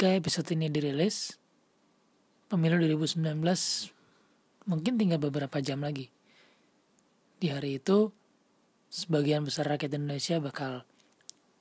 Ketika episode ini dirilis, pemilu 2019 mungkin tinggal beberapa jam lagi. Di hari itu, sebagian besar rakyat Indonesia bakal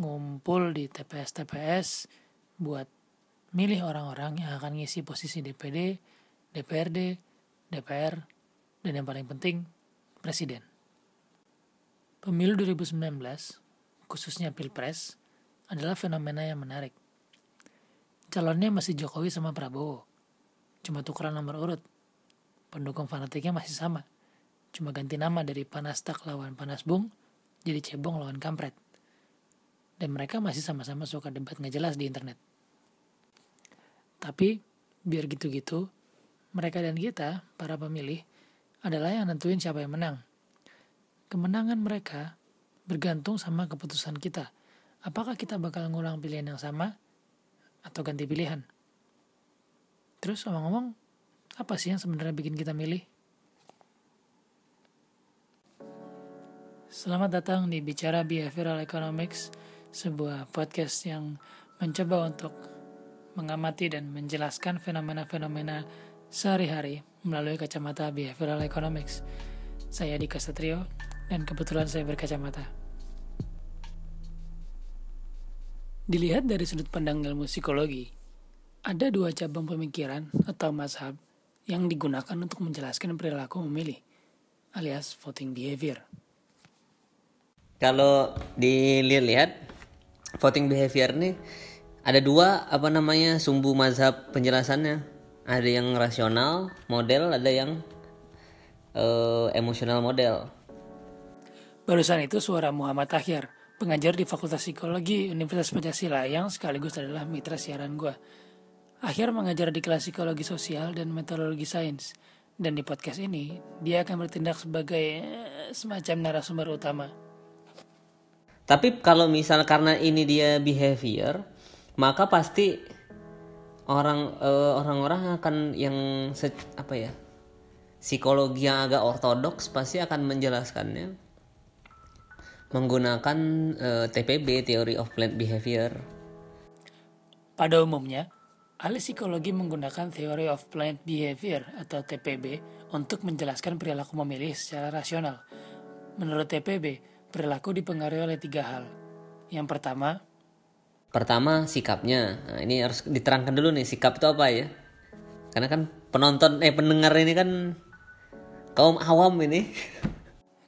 ngumpul di TPS-TPS buat milih orang-orang yang akan ngisi posisi DPD, DPRD, DPR, dan yang paling penting, Presiden. Pemilu 2019, khususnya Pilpres, adalah fenomena yang menarik Calonnya masih Jokowi sama Prabowo. Cuma tukeran nomor urut. Pendukung fanatiknya masih sama. Cuma ganti nama dari Panas Tak lawan Panas Bung jadi Cebong lawan Kampret. Dan mereka masih sama-sama suka debat nggak jelas di internet. Tapi biar gitu-gitu, mereka dan kita, para pemilih, adalah yang nentuin siapa yang menang. Kemenangan mereka bergantung sama keputusan kita. Apakah kita bakal ngulang pilihan yang sama atau ganti pilihan. Terus ngomong-ngomong, apa sih yang sebenarnya bikin kita milih? Selamat datang di Bicara Behavioral Economics, sebuah podcast yang mencoba untuk mengamati dan menjelaskan fenomena-fenomena sehari-hari melalui kacamata Behavioral Economics. Saya Dika Satrio, dan kebetulan saya berkacamata. Dilihat dari sudut pandang ilmu psikologi, ada dua cabang pemikiran atau mazhab yang digunakan untuk menjelaskan perilaku memilih, alias voting behavior. Kalau dilihat voting behavior ini ada dua apa namanya sumbu mazhab penjelasannya. Ada yang rasional model, ada yang uh, emosional model. Barusan itu suara Muhammad Akhir pengajar di Fakultas Psikologi Universitas Pancasila yang sekaligus adalah mitra siaran gue. Akhir mengajar di kelas psikologi sosial dan metodologi sains. Dan di podcast ini, dia akan bertindak sebagai eh, semacam narasumber utama. Tapi kalau misal karena ini dia behavior, maka pasti orang uh, orang-orang akan yang apa ya psikologi yang agak ortodoks pasti akan menjelaskannya menggunakan uh, eh, TPB (Theory of Plant Behavior). Pada umumnya, ahli psikologi menggunakan Theory of Plant Behavior atau TPB untuk menjelaskan perilaku memilih secara rasional. Menurut TPB, perilaku dipengaruhi oleh tiga hal. Yang pertama, pertama sikapnya. Nah, ini harus diterangkan dulu nih sikap itu apa ya? Karena kan penonton eh pendengar ini kan kaum awam ini.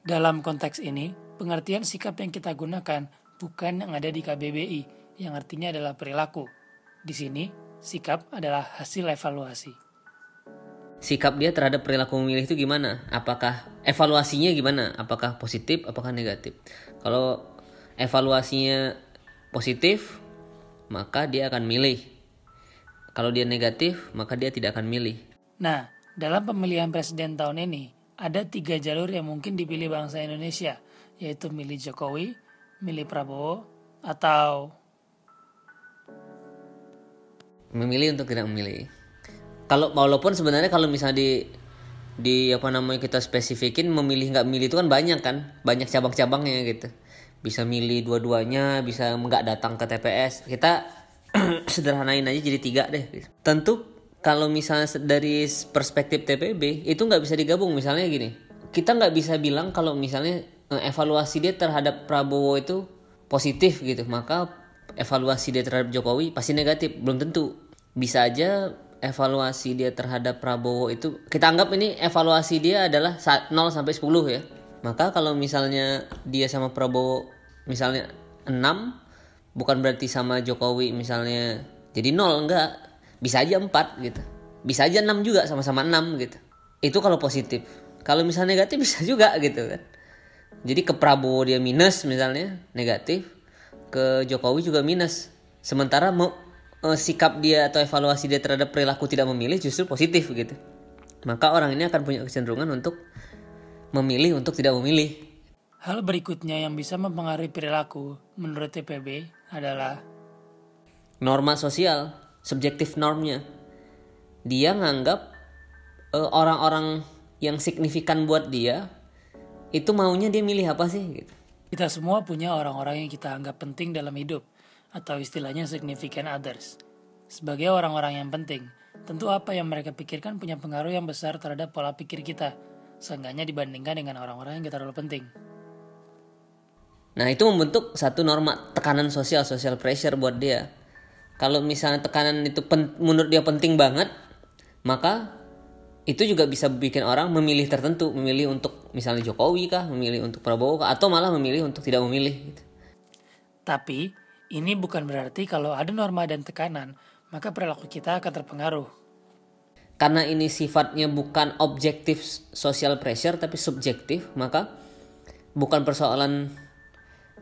Dalam konteks ini, Pengertian sikap yang kita gunakan bukan yang ada di KBBI, yang artinya adalah perilaku. Di sini, sikap adalah hasil evaluasi. Sikap dia terhadap perilaku memilih itu gimana? Apakah evaluasinya gimana? Apakah positif, apakah negatif? Kalau evaluasinya positif, maka dia akan milih. Kalau dia negatif, maka dia tidak akan milih. Nah, dalam pemilihan presiden tahun ini, ada tiga jalur yang mungkin dipilih bangsa Indonesia – yaitu milih Jokowi, milih Prabowo, atau memilih untuk tidak memilih. Kalau walaupun sebenarnya kalau misalnya di di apa namanya kita spesifikin memilih nggak milih itu kan banyak kan, banyak cabang-cabangnya gitu. Bisa milih dua-duanya, bisa nggak datang ke TPS. Kita sederhanain aja jadi tiga deh. Tentu kalau misalnya dari perspektif TPB itu nggak bisa digabung misalnya gini. Kita nggak bisa bilang kalau misalnya evaluasi dia terhadap Prabowo itu positif gitu. Maka evaluasi dia terhadap Jokowi pasti negatif. Belum tentu. Bisa aja evaluasi dia terhadap Prabowo itu kita anggap ini evaluasi dia adalah 0 sampai 10 ya. Maka kalau misalnya dia sama Prabowo misalnya 6 bukan berarti sama Jokowi misalnya jadi 0 enggak. Bisa aja 4 gitu. Bisa aja 6 juga sama-sama 6 gitu. Itu kalau positif. Kalau misalnya negatif bisa juga gitu kan jadi ke Prabowo dia minus misalnya negatif, ke Jokowi juga minus. Sementara mau eh, sikap dia atau evaluasi dia terhadap perilaku tidak memilih justru positif gitu. Maka orang ini akan punya kecenderungan untuk memilih untuk tidak memilih. Hal berikutnya yang bisa mempengaruhi perilaku menurut TPB adalah norma sosial, subjektif normnya. Dia nganggap uh, orang-orang yang signifikan buat dia itu maunya dia milih apa sih gitu. Kita semua punya orang-orang yang kita anggap penting dalam hidup atau istilahnya significant others. Sebagai orang-orang yang penting, tentu apa yang mereka pikirkan punya pengaruh yang besar terhadap pola pikir kita, seenggaknya dibandingkan dengan orang-orang yang kita terlalu penting. Nah itu membentuk satu norma tekanan sosial, social pressure buat dia. Kalau misalnya tekanan itu pen, menurut dia penting banget, maka itu juga bisa bikin orang memilih tertentu, memilih untuk misalnya Jokowi kah, memilih untuk Prabowo kah, atau malah memilih untuk tidak memilih. Gitu. Tapi ini bukan berarti kalau ada norma dan tekanan, maka perilaku kita akan terpengaruh. Karena ini sifatnya bukan objektif social pressure tapi subjektif, maka bukan persoalan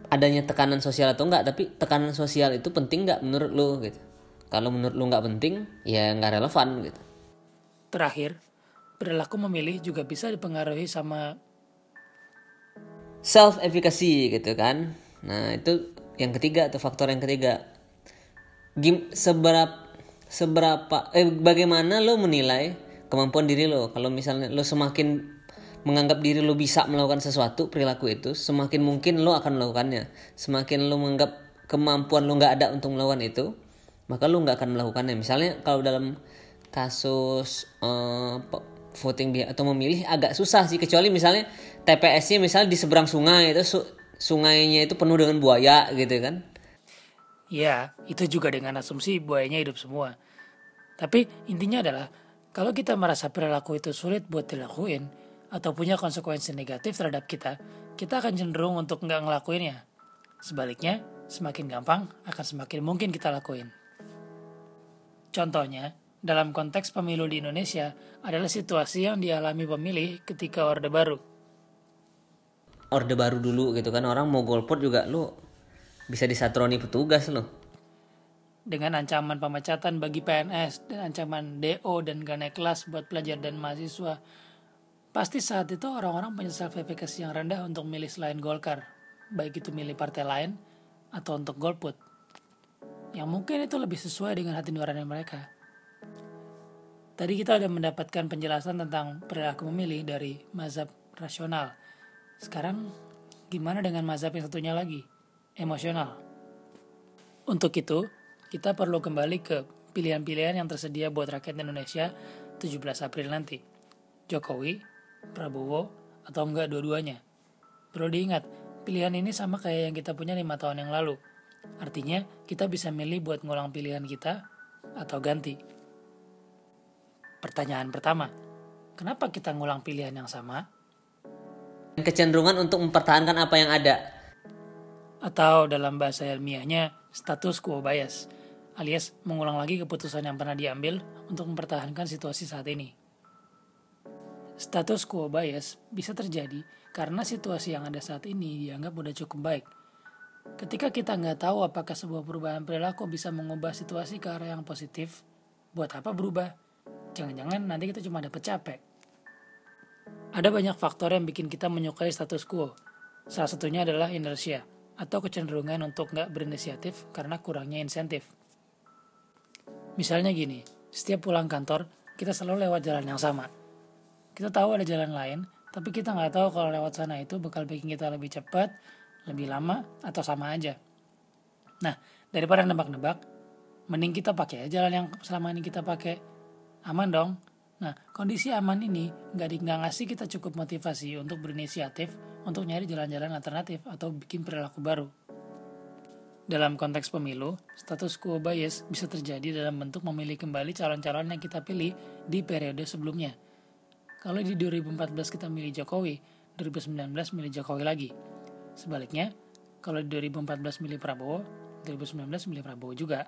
adanya tekanan sosial atau enggak, tapi tekanan sosial itu penting nggak menurut lo gitu. Kalau menurut lo nggak penting, ya nggak relevan gitu. Terakhir, perilaku memilih juga bisa dipengaruhi sama self efficacy gitu kan. Nah, itu yang ketiga atau faktor yang ketiga. Gim, seberapa seberapa eh bagaimana lo menilai kemampuan diri lo? Kalau misalnya lo semakin menganggap diri lo bisa melakukan sesuatu perilaku itu, semakin mungkin lo akan melakukannya. Semakin lo menganggap kemampuan lo nggak ada untuk melakukan itu, maka lo nggak akan melakukannya. Misalnya kalau dalam kasus uh, voting dia atau memilih agak susah sih kecuali misalnya TPS-nya misalnya di seberang sungai itu su sungainya itu penuh dengan buaya gitu kan. Ya, itu juga dengan asumsi buayanya hidup semua. Tapi intinya adalah kalau kita merasa perilaku itu sulit buat dilakuin atau punya konsekuensi negatif terhadap kita, kita akan cenderung untuk nggak ngelakuinnya. Sebaliknya, semakin gampang akan semakin mungkin kita lakuin. Contohnya, dalam konteks pemilu di Indonesia adalah situasi yang dialami pemilih ketika Orde Baru. Orde Baru dulu gitu kan orang mau golput juga lu bisa disatroni petugas lo. Dengan ancaman pemecatan bagi PNS dan ancaman DO dan gane kelas buat pelajar dan mahasiswa, pasti saat itu orang-orang punya self efficacy yang rendah untuk milih selain Golkar, baik itu milih partai lain atau untuk golput. Yang mungkin itu lebih sesuai dengan hati nurani mereka. Tadi kita sudah mendapatkan penjelasan tentang perilaku memilih dari mazhab rasional. Sekarang gimana dengan mazhab yang satunya lagi, emosional? Untuk itu, kita perlu kembali ke pilihan-pilihan yang tersedia buat rakyat Indonesia 17 April nanti. Jokowi, Prabowo, atau enggak dua-duanya. Perlu diingat, pilihan ini sama kayak yang kita punya lima tahun yang lalu. Artinya, kita bisa milih buat ngulang pilihan kita atau ganti. Pertanyaan pertama, kenapa kita ngulang pilihan yang sama? Kecenderungan untuk mempertahankan apa yang ada. Atau dalam bahasa ilmiahnya, status quo bias, alias mengulang lagi keputusan yang pernah diambil untuk mempertahankan situasi saat ini. Status quo bias bisa terjadi karena situasi yang ada saat ini dianggap udah cukup baik. Ketika kita nggak tahu apakah sebuah perubahan perilaku bisa mengubah situasi ke arah yang positif, buat apa berubah? Jangan-jangan nanti kita cuma dapat capek. Ada banyak faktor yang bikin kita menyukai status quo. Salah satunya adalah inersia, atau kecenderungan untuk nggak berinisiatif karena kurangnya insentif. Misalnya gini, setiap pulang kantor, kita selalu lewat jalan yang sama. Kita tahu ada jalan lain, tapi kita nggak tahu kalau lewat sana itu bakal bikin kita lebih cepat, lebih lama, atau sama aja. Nah, daripada nebak-nebak, mending kita pakai jalan yang selama ini kita pakai aman dong. Nah, kondisi aman ini nggak nggak ngasih kita cukup motivasi untuk berinisiatif untuk nyari jalan-jalan alternatif atau bikin perilaku baru. Dalam konteks pemilu, status quo bias bisa terjadi dalam bentuk memilih kembali calon-calon yang kita pilih di periode sebelumnya. Kalau di 2014 kita milih Jokowi, 2019 milih Jokowi lagi. Sebaliknya, kalau di 2014 milih Prabowo, 2019 milih Prabowo juga.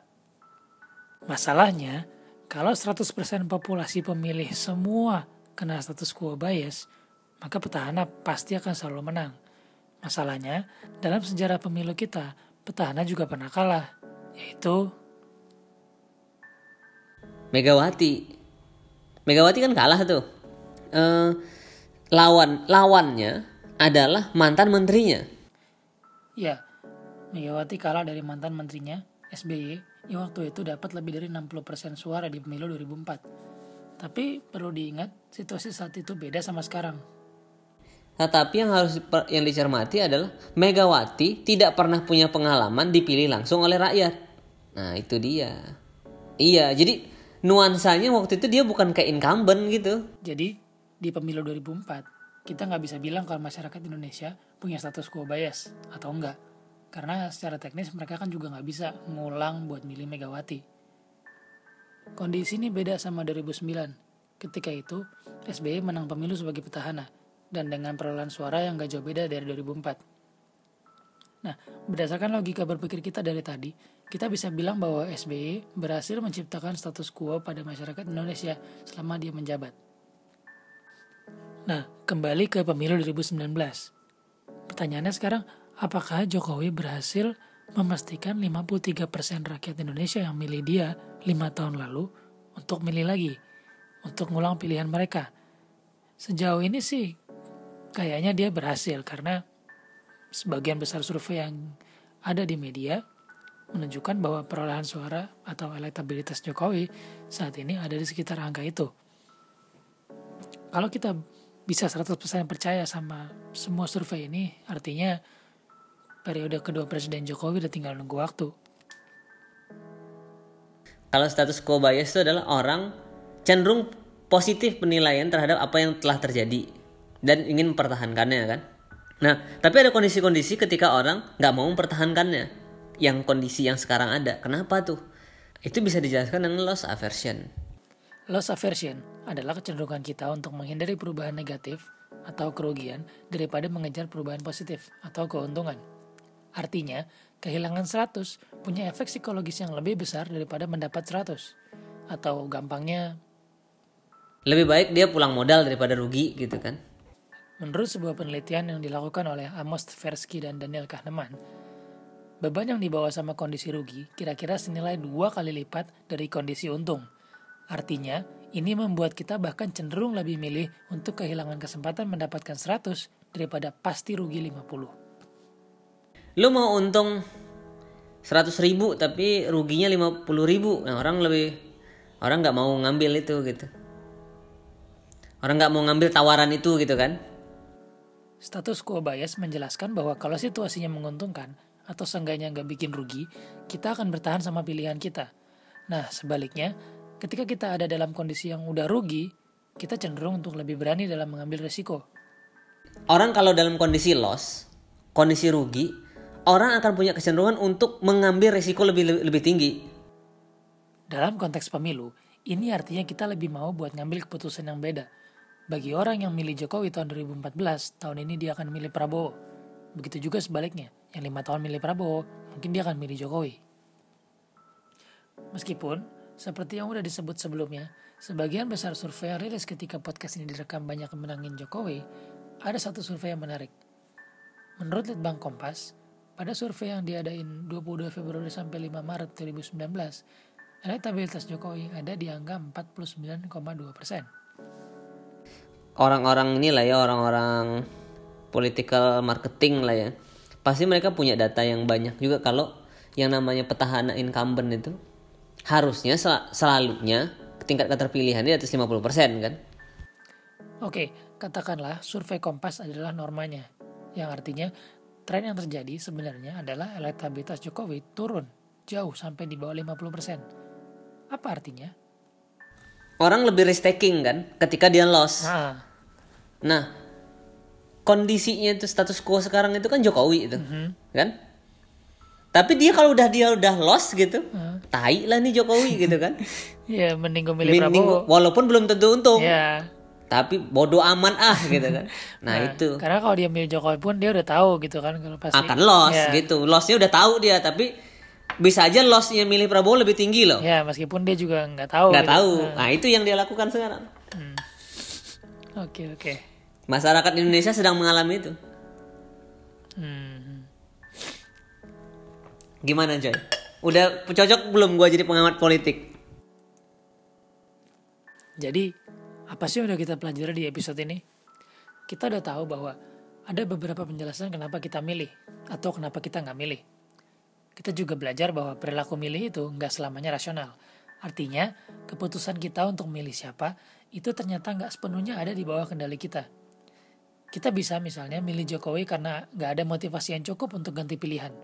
Masalahnya, kalau 100% populasi pemilih semua kena status quo bias, maka petahana pasti akan selalu menang. Masalahnya, dalam sejarah pemilu kita, petahana juga pernah kalah, yaitu Megawati. Megawati kan kalah tuh. Uh, lawan lawannya adalah mantan menterinya. Ya, Megawati kalah dari mantan menterinya SBY yang waktu itu dapat lebih dari 60% suara di pemilu 2004. Tapi perlu diingat, situasi saat itu beda sama sekarang. Tetapi yang harus yang dicermati adalah Megawati tidak pernah punya pengalaman dipilih langsung oleh rakyat. Nah, itu dia. Iya, jadi nuansanya waktu itu dia bukan kayak incumbent gitu. Jadi di pemilu 2004 kita nggak bisa bilang kalau masyarakat Indonesia punya status quo bias atau enggak. Karena secara teknis mereka kan juga nggak bisa ngulang buat milih Megawati. Kondisi ini beda sama 2009. Ketika itu, SBY menang pemilu sebagai petahana dan dengan perolehan suara yang gak jauh beda dari 2004. Nah, berdasarkan logika berpikir kita dari tadi, kita bisa bilang bahwa SBY berhasil menciptakan status quo pada masyarakat Indonesia selama dia menjabat. Nah, kembali ke pemilu 2019. Pertanyaannya sekarang, apakah Jokowi berhasil memastikan 53% rakyat Indonesia yang milih dia 5 tahun lalu untuk milih lagi, untuk ngulang pilihan mereka? Sejauh ini sih kayaknya dia berhasil karena sebagian besar survei yang ada di media menunjukkan bahwa perolehan suara atau elektabilitas Jokowi saat ini ada di sekitar angka itu. Kalau kita bisa 100% percaya sama semua survei ini, artinya periode kedua Presiden Jokowi udah tinggal nunggu waktu. Kalau status quo bias itu adalah orang cenderung positif penilaian terhadap apa yang telah terjadi dan ingin mempertahankannya kan. Nah, tapi ada kondisi-kondisi ketika orang nggak mau mempertahankannya yang kondisi yang sekarang ada. Kenapa tuh? Itu bisa dijelaskan dengan loss aversion. Loss aversion adalah kecenderungan kita untuk menghindari perubahan negatif atau kerugian daripada mengejar perubahan positif atau keuntungan. Artinya, kehilangan 100 punya efek psikologis yang lebih besar daripada mendapat 100. Atau gampangnya, Lebih baik dia pulang modal daripada rugi gitu kan. menurut sebuah penelitian yang dilakukan oleh Amos Tversky dan Daniel Kahneman, beban yang dibawa sama kondisi rugi kira-kira senilai dua kali lipat dari kondisi untung. Artinya, ini membuat kita bahkan cenderung lebih milih untuk kehilangan kesempatan mendapatkan 100 daripada pasti rugi 50. Lu mau untung 100 ribu tapi ruginya 50 ribu. Nah, orang lebih orang nggak mau ngambil itu gitu. Orang nggak mau ngambil tawaran itu gitu kan. Status quo bias menjelaskan bahwa kalau situasinya menguntungkan atau seenggaknya nggak bikin rugi, kita akan bertahan sama pilihan kita. Nah, sebaliknya, ketika kita ada dalam kondisi yang udah rugi, kita cenderung untuk lebih berani dalam mengambil resiko. Orang kalau dalam kondisi loss, kondisi rugi, orang akan punya kecenderungan untuk mengambil risiko lebih lebih tinggi. Dalam konteks pemilu, ini artinya kita lebih mau buat ngambil keputusan yang beda. Bagi orang yang milih Jokowi tahun 2014, tahun ini dia akan milih Prabowo. Begitu juga sebaliknya, yang lima tahun milih Prabowo, mungkin dia akan milih Jokowi. Meskipun, seperti yang udah disebut sebelumnya, sebagian besar survei yang rilis ketika podcast ini direkam banyak menangin Jokowi, ada satu survei yang menarik. Menurut Litbang Kompas, pada survei yang diadain 22 Februari sampai 5 Maret 2019, elektabilitas Jokowi ada di angka 49,2 persen. Orang-orang ini lah ya orang-orang political marketing lah ya. Pasti mereka punya data yang banyak juga kalau yang namanya petahana incumbent itu harusnya sel selalunya tingkat keterpilihan di atas 50% kan. Oke, katakanlah survei Kompas adalah normanya, yang artinya tren yang terjadi sebenarnya adalah elektabilitas Jokowi turun jauh sampai di bawah 50%. Apa artinya? Orang lebih risk taking kan ketika dia loss. Nah, Nah, kondisinya itu status quo sekarang itu kan Jokowi itu, kan? Tapi dia kalau udah dia udah loss gitu, tai lah nih Jokowi gitu kan. ya mending gue milih Mending Prabowo. walaupun belum tentu untung, Ya, tapi bodoh aman ah gitu kan. Nah, itu karena kalau dia milih Jokowi pun dia udah tahu gitu kan kalau pasti akan loss ya, gitu. Lossnya udah tahu dia, tapi bisa aja lossnya milih Prabowo lebih tinggi loh. Ya, meskipun dia juga nggak tahu. Nggak gitu. tahu. Nah itu yang dia lakukan sekarang. Oke, oke. Masyarakat Indonesia sedang mengalami itu. Hmm. Gimana Joy? Udah cocok belum gua jadi pengamat politik? Jadi, apa sih yang udah kita pelajari di episode ini? Kita udah tahu bahwa ada beberapa penjelasan kenapa kita milih atau kenapa kita nggak milih. Kita juga belajar bahwa perilaku milih itu nggak selamanya rasional. Artinya, keputusan kita untuk milih siapa itu ternyata nggak sepenuhnya ada di bawah kendali kita. Kita bisa misalnya milih Jokowi karena nggak ada motivasi yang cukup untuk ganti pilihan.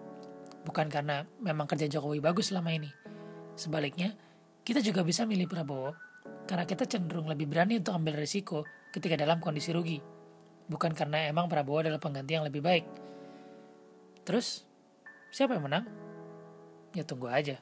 Bukan karena memang kerja Jokowi bagus selama ini. Sebaliknya, kita juga bisa milih Prabowo karena kita cenderung lebih berani untuk ambil risiko ketika dalam kondisi rugi. Bukan karena emang Prabowo adalah pengganti yang lebih baik. Terus, siapa yang menang? Ya tunggu aja.